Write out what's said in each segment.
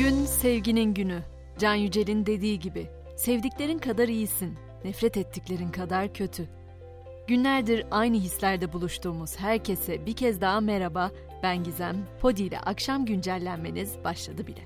Bugün sevginin günü. Can Yücel'in dediği gibi. Sevdiklerin kadar iyisin, nefret ettiklerin kadar kötü. Günlerdir aynı hislerde buluştuğumuz herkese bir kez daha merhaba. Ben Gizem. Podi ile akşam güncellenmeniz başladı bile.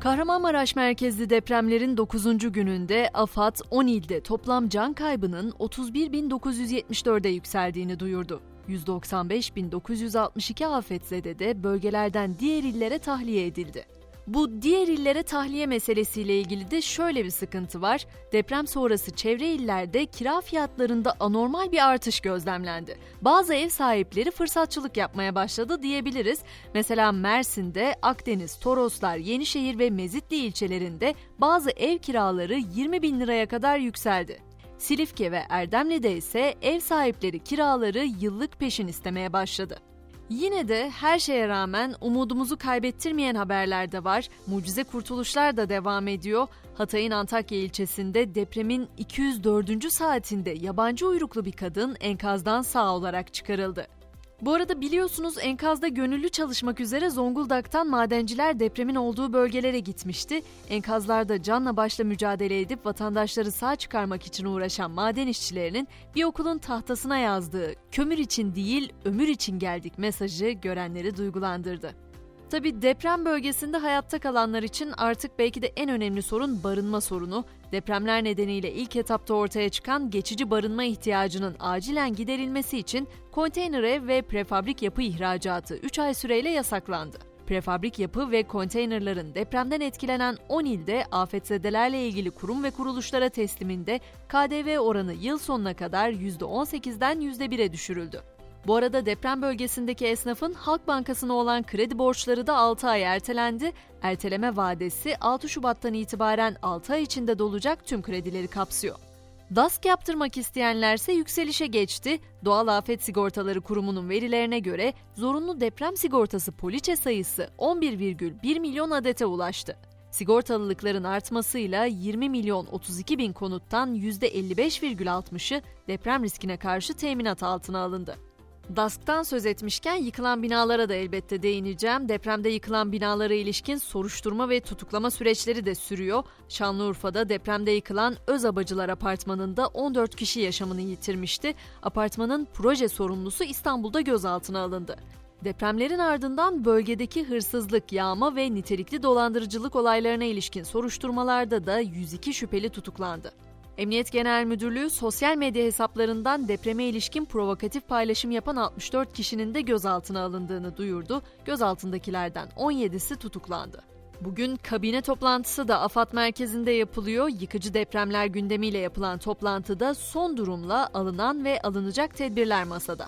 Kahramanmaraş merkezli depremlerin 9. gününde AFAD 10 ilde toplam can kaybının 31.974'e yükseldiğini duyurdu. 195.962 afetzede de bölgelerden diğer illere tahliye edildi. Bu diğer illere tahliye meselesiyle ilgili de şöyle bir sıkıntı var. Deprem sonrası çevre illerde kira fiyatlarında anormal bir artış gözlemlendi. Bazı ev sahipleri fırsatçılık yapmaya başladı diyebiliriz. Mesela Mersin'de, Akdeniz, Toroslar, Yenişehir ve Mezitli ilçelerinde bazı ev kiraları 20 bin liraya kadar yükseldi. Silifke ve Erdemli'de ise ev sahipleri kiraları yıllık peşin istemeye başladı. Yine de her şeye rağmen umudumuzu kaybettirmeyen haberler de var. Mucize kurtuluşlar da devam ediyor. Hatay'ın Antakya ilçesinde depremin 204. saatinde yabancı uyruklu bir kadın enkazdan sağ olarak çıkarıldı. Bu arada biliyorsunuz enkazda gönüllü çalışmak üzere Zonguldak'tan madenciler depremin olduğu bölgelere gitmişti. Enkazlarda canla başla mücadele edip vatandaşları sağ çıkarmak için uğraşan maden işçilerinin bir okulun tahtasına yazdığı "Kömür için değil, ömür için geldik" mesajı görenleri duygulandırdı. Tabi deprem bölgesinde hayatta kalanlar için artık belki de en önemli sorun barınma sorunu. Depremler nedeniyle ilk etapta ortaya çıkan geçici barınma ihtiyacının acilen giderilmesi için konteyner ev ve prefabrik yapı ihracatı 3 ay süreyle yasaklandı. Prefabrik yapı ve konteynerların depremden etkilenen 10 ilde afetzedelerle ilgili kurum ve kuruluşlara tesliminde KDV oranı yıl sonuna kadar %18'den %1'e düşürüldü. Bu arada deprem bölgesindeki esnafın Halk Bankası'na olan kredi borçları da 6 ay ertelendi. Erteleme vadesi 6 Şubat'tan itibaren 6 ay içinde dolacak tüm kredileri kapsıyor. DASK yaptırmak isteyenlerse yükselişe geçti. Doğal Afet Sigortaları Kurumu'nun verilerine göre zorunlu deprem sigortası poliçe sayısı 11,1 milyon adete ulaştı. Sigortalılıkların artmasıyla 20 milyon 32 bin konuttan %55,60'ı deprem riskine karşı teminat altına alındı. DASK'tan söz etmişken yıkılan binalara da elbette değineceğim. Depremde yıkılan binalara ilişkin soruşturma ve tutuklama süreçleri de sürüyor. Şanlıurfa'da depremde yıkılan Özabacılar Apartmanı'nda 14 kişi yaşamını yitirmişti. Apartmanın proje sorumlusu İstanbul'da gözaltına alındı. Depremlerin ardından bölgedeki hırsızlık, yağma ve nitelikli dolandırıcılık olaylarına ilişkin soruşturmalarda da 102 şüpheli tutuklandı. Emniyet Genel Müdürlüğü sosyal medya hesaplarından depreme ilişkin provokatif paylaşım yapan 64 kişinin de gözaltına alındığını duyurdu. Gözaltındakilerden 17'si tutuklandı. Bugün kabine toplantısı da AFAD merkezinde yapılıyor. Yıkıcı depremler gündemiyle yapılan toplantıda son durumla alınan ve alınacak tedbirler masada.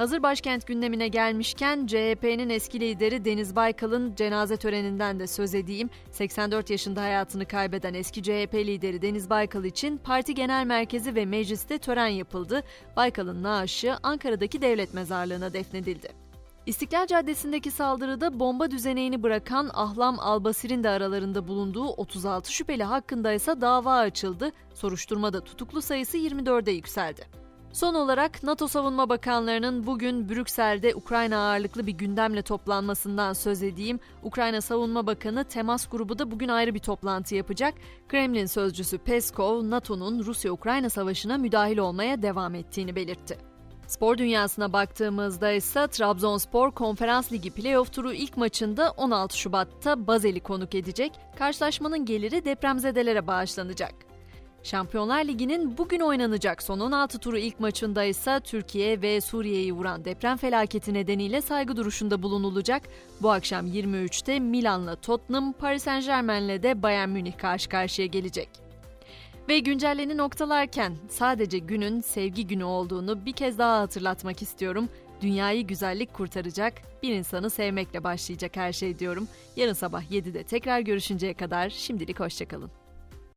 Hazır başkent gündemine gelmişken CHP'nin eski lideri Deniz Baykal'ın cenaze töreninden de söz edeyim. 84 yaşında hayatını kaybeden eski CHP lideri Deniz Baykal için parti genel merkezi ve mecliste tören yapıldı. Baykal'ın naaşı Ankara'daki devlet mezarlığına defnedildi. İstiklal Caddesi'ndeki saldırıda bomba düzeneğini bırakan Ahlam Albasir'in de aralarında bulunduğu 36 şüpheli hakkında ise dava açıldı. Soruşturmada tutuklu sayısı 24'e yükseldi. Son olarak NATO Savunma Bakanlarının bugün Brüksel'de Ukrayna ağırlıklı bir gündemle toplanmasından söz edeyim. Ukrayna Savunma Bakanı temas grubu da bugün ayrı bir toplantı yapacak. Kremlin sözcüsü Peskov, NATO'nun Rusya-Ukrayna savaşına müdahil olmaya devam ettiğini belirtti. Spor dünyasına baktığımızda ise Trabzonspor Konferans Ligi playoff turu ilk maçında 16 Şubat'ta Bazel'i konuk edecek. Karşılaşmanın geliri depremzedelere bağışlanacak. Şampiyonlar Ligi'nin bugün oynanacak son 16 turu ilk maçında ise Türkiye ve Suriye'yi vuran deprem felaketi nedeniyle saygı duruşunda bulunulacak. Bu akşam 23'te Milan'la Tottenham, Paris Saint Germain'le de Bayern Münih karşı karşıya gelecek. Ve güncelleni noktalarken sadece günün sevgi günü olduğunu bir kez daha hatırlatmak istiyorum. Dünyayı güzellik kurtaracak, bir insanı sevmekle başlayacak her şey diyorum. Yarın sabah 7'de tekrar görüşünceye kadar şimdilik hoşçakalın.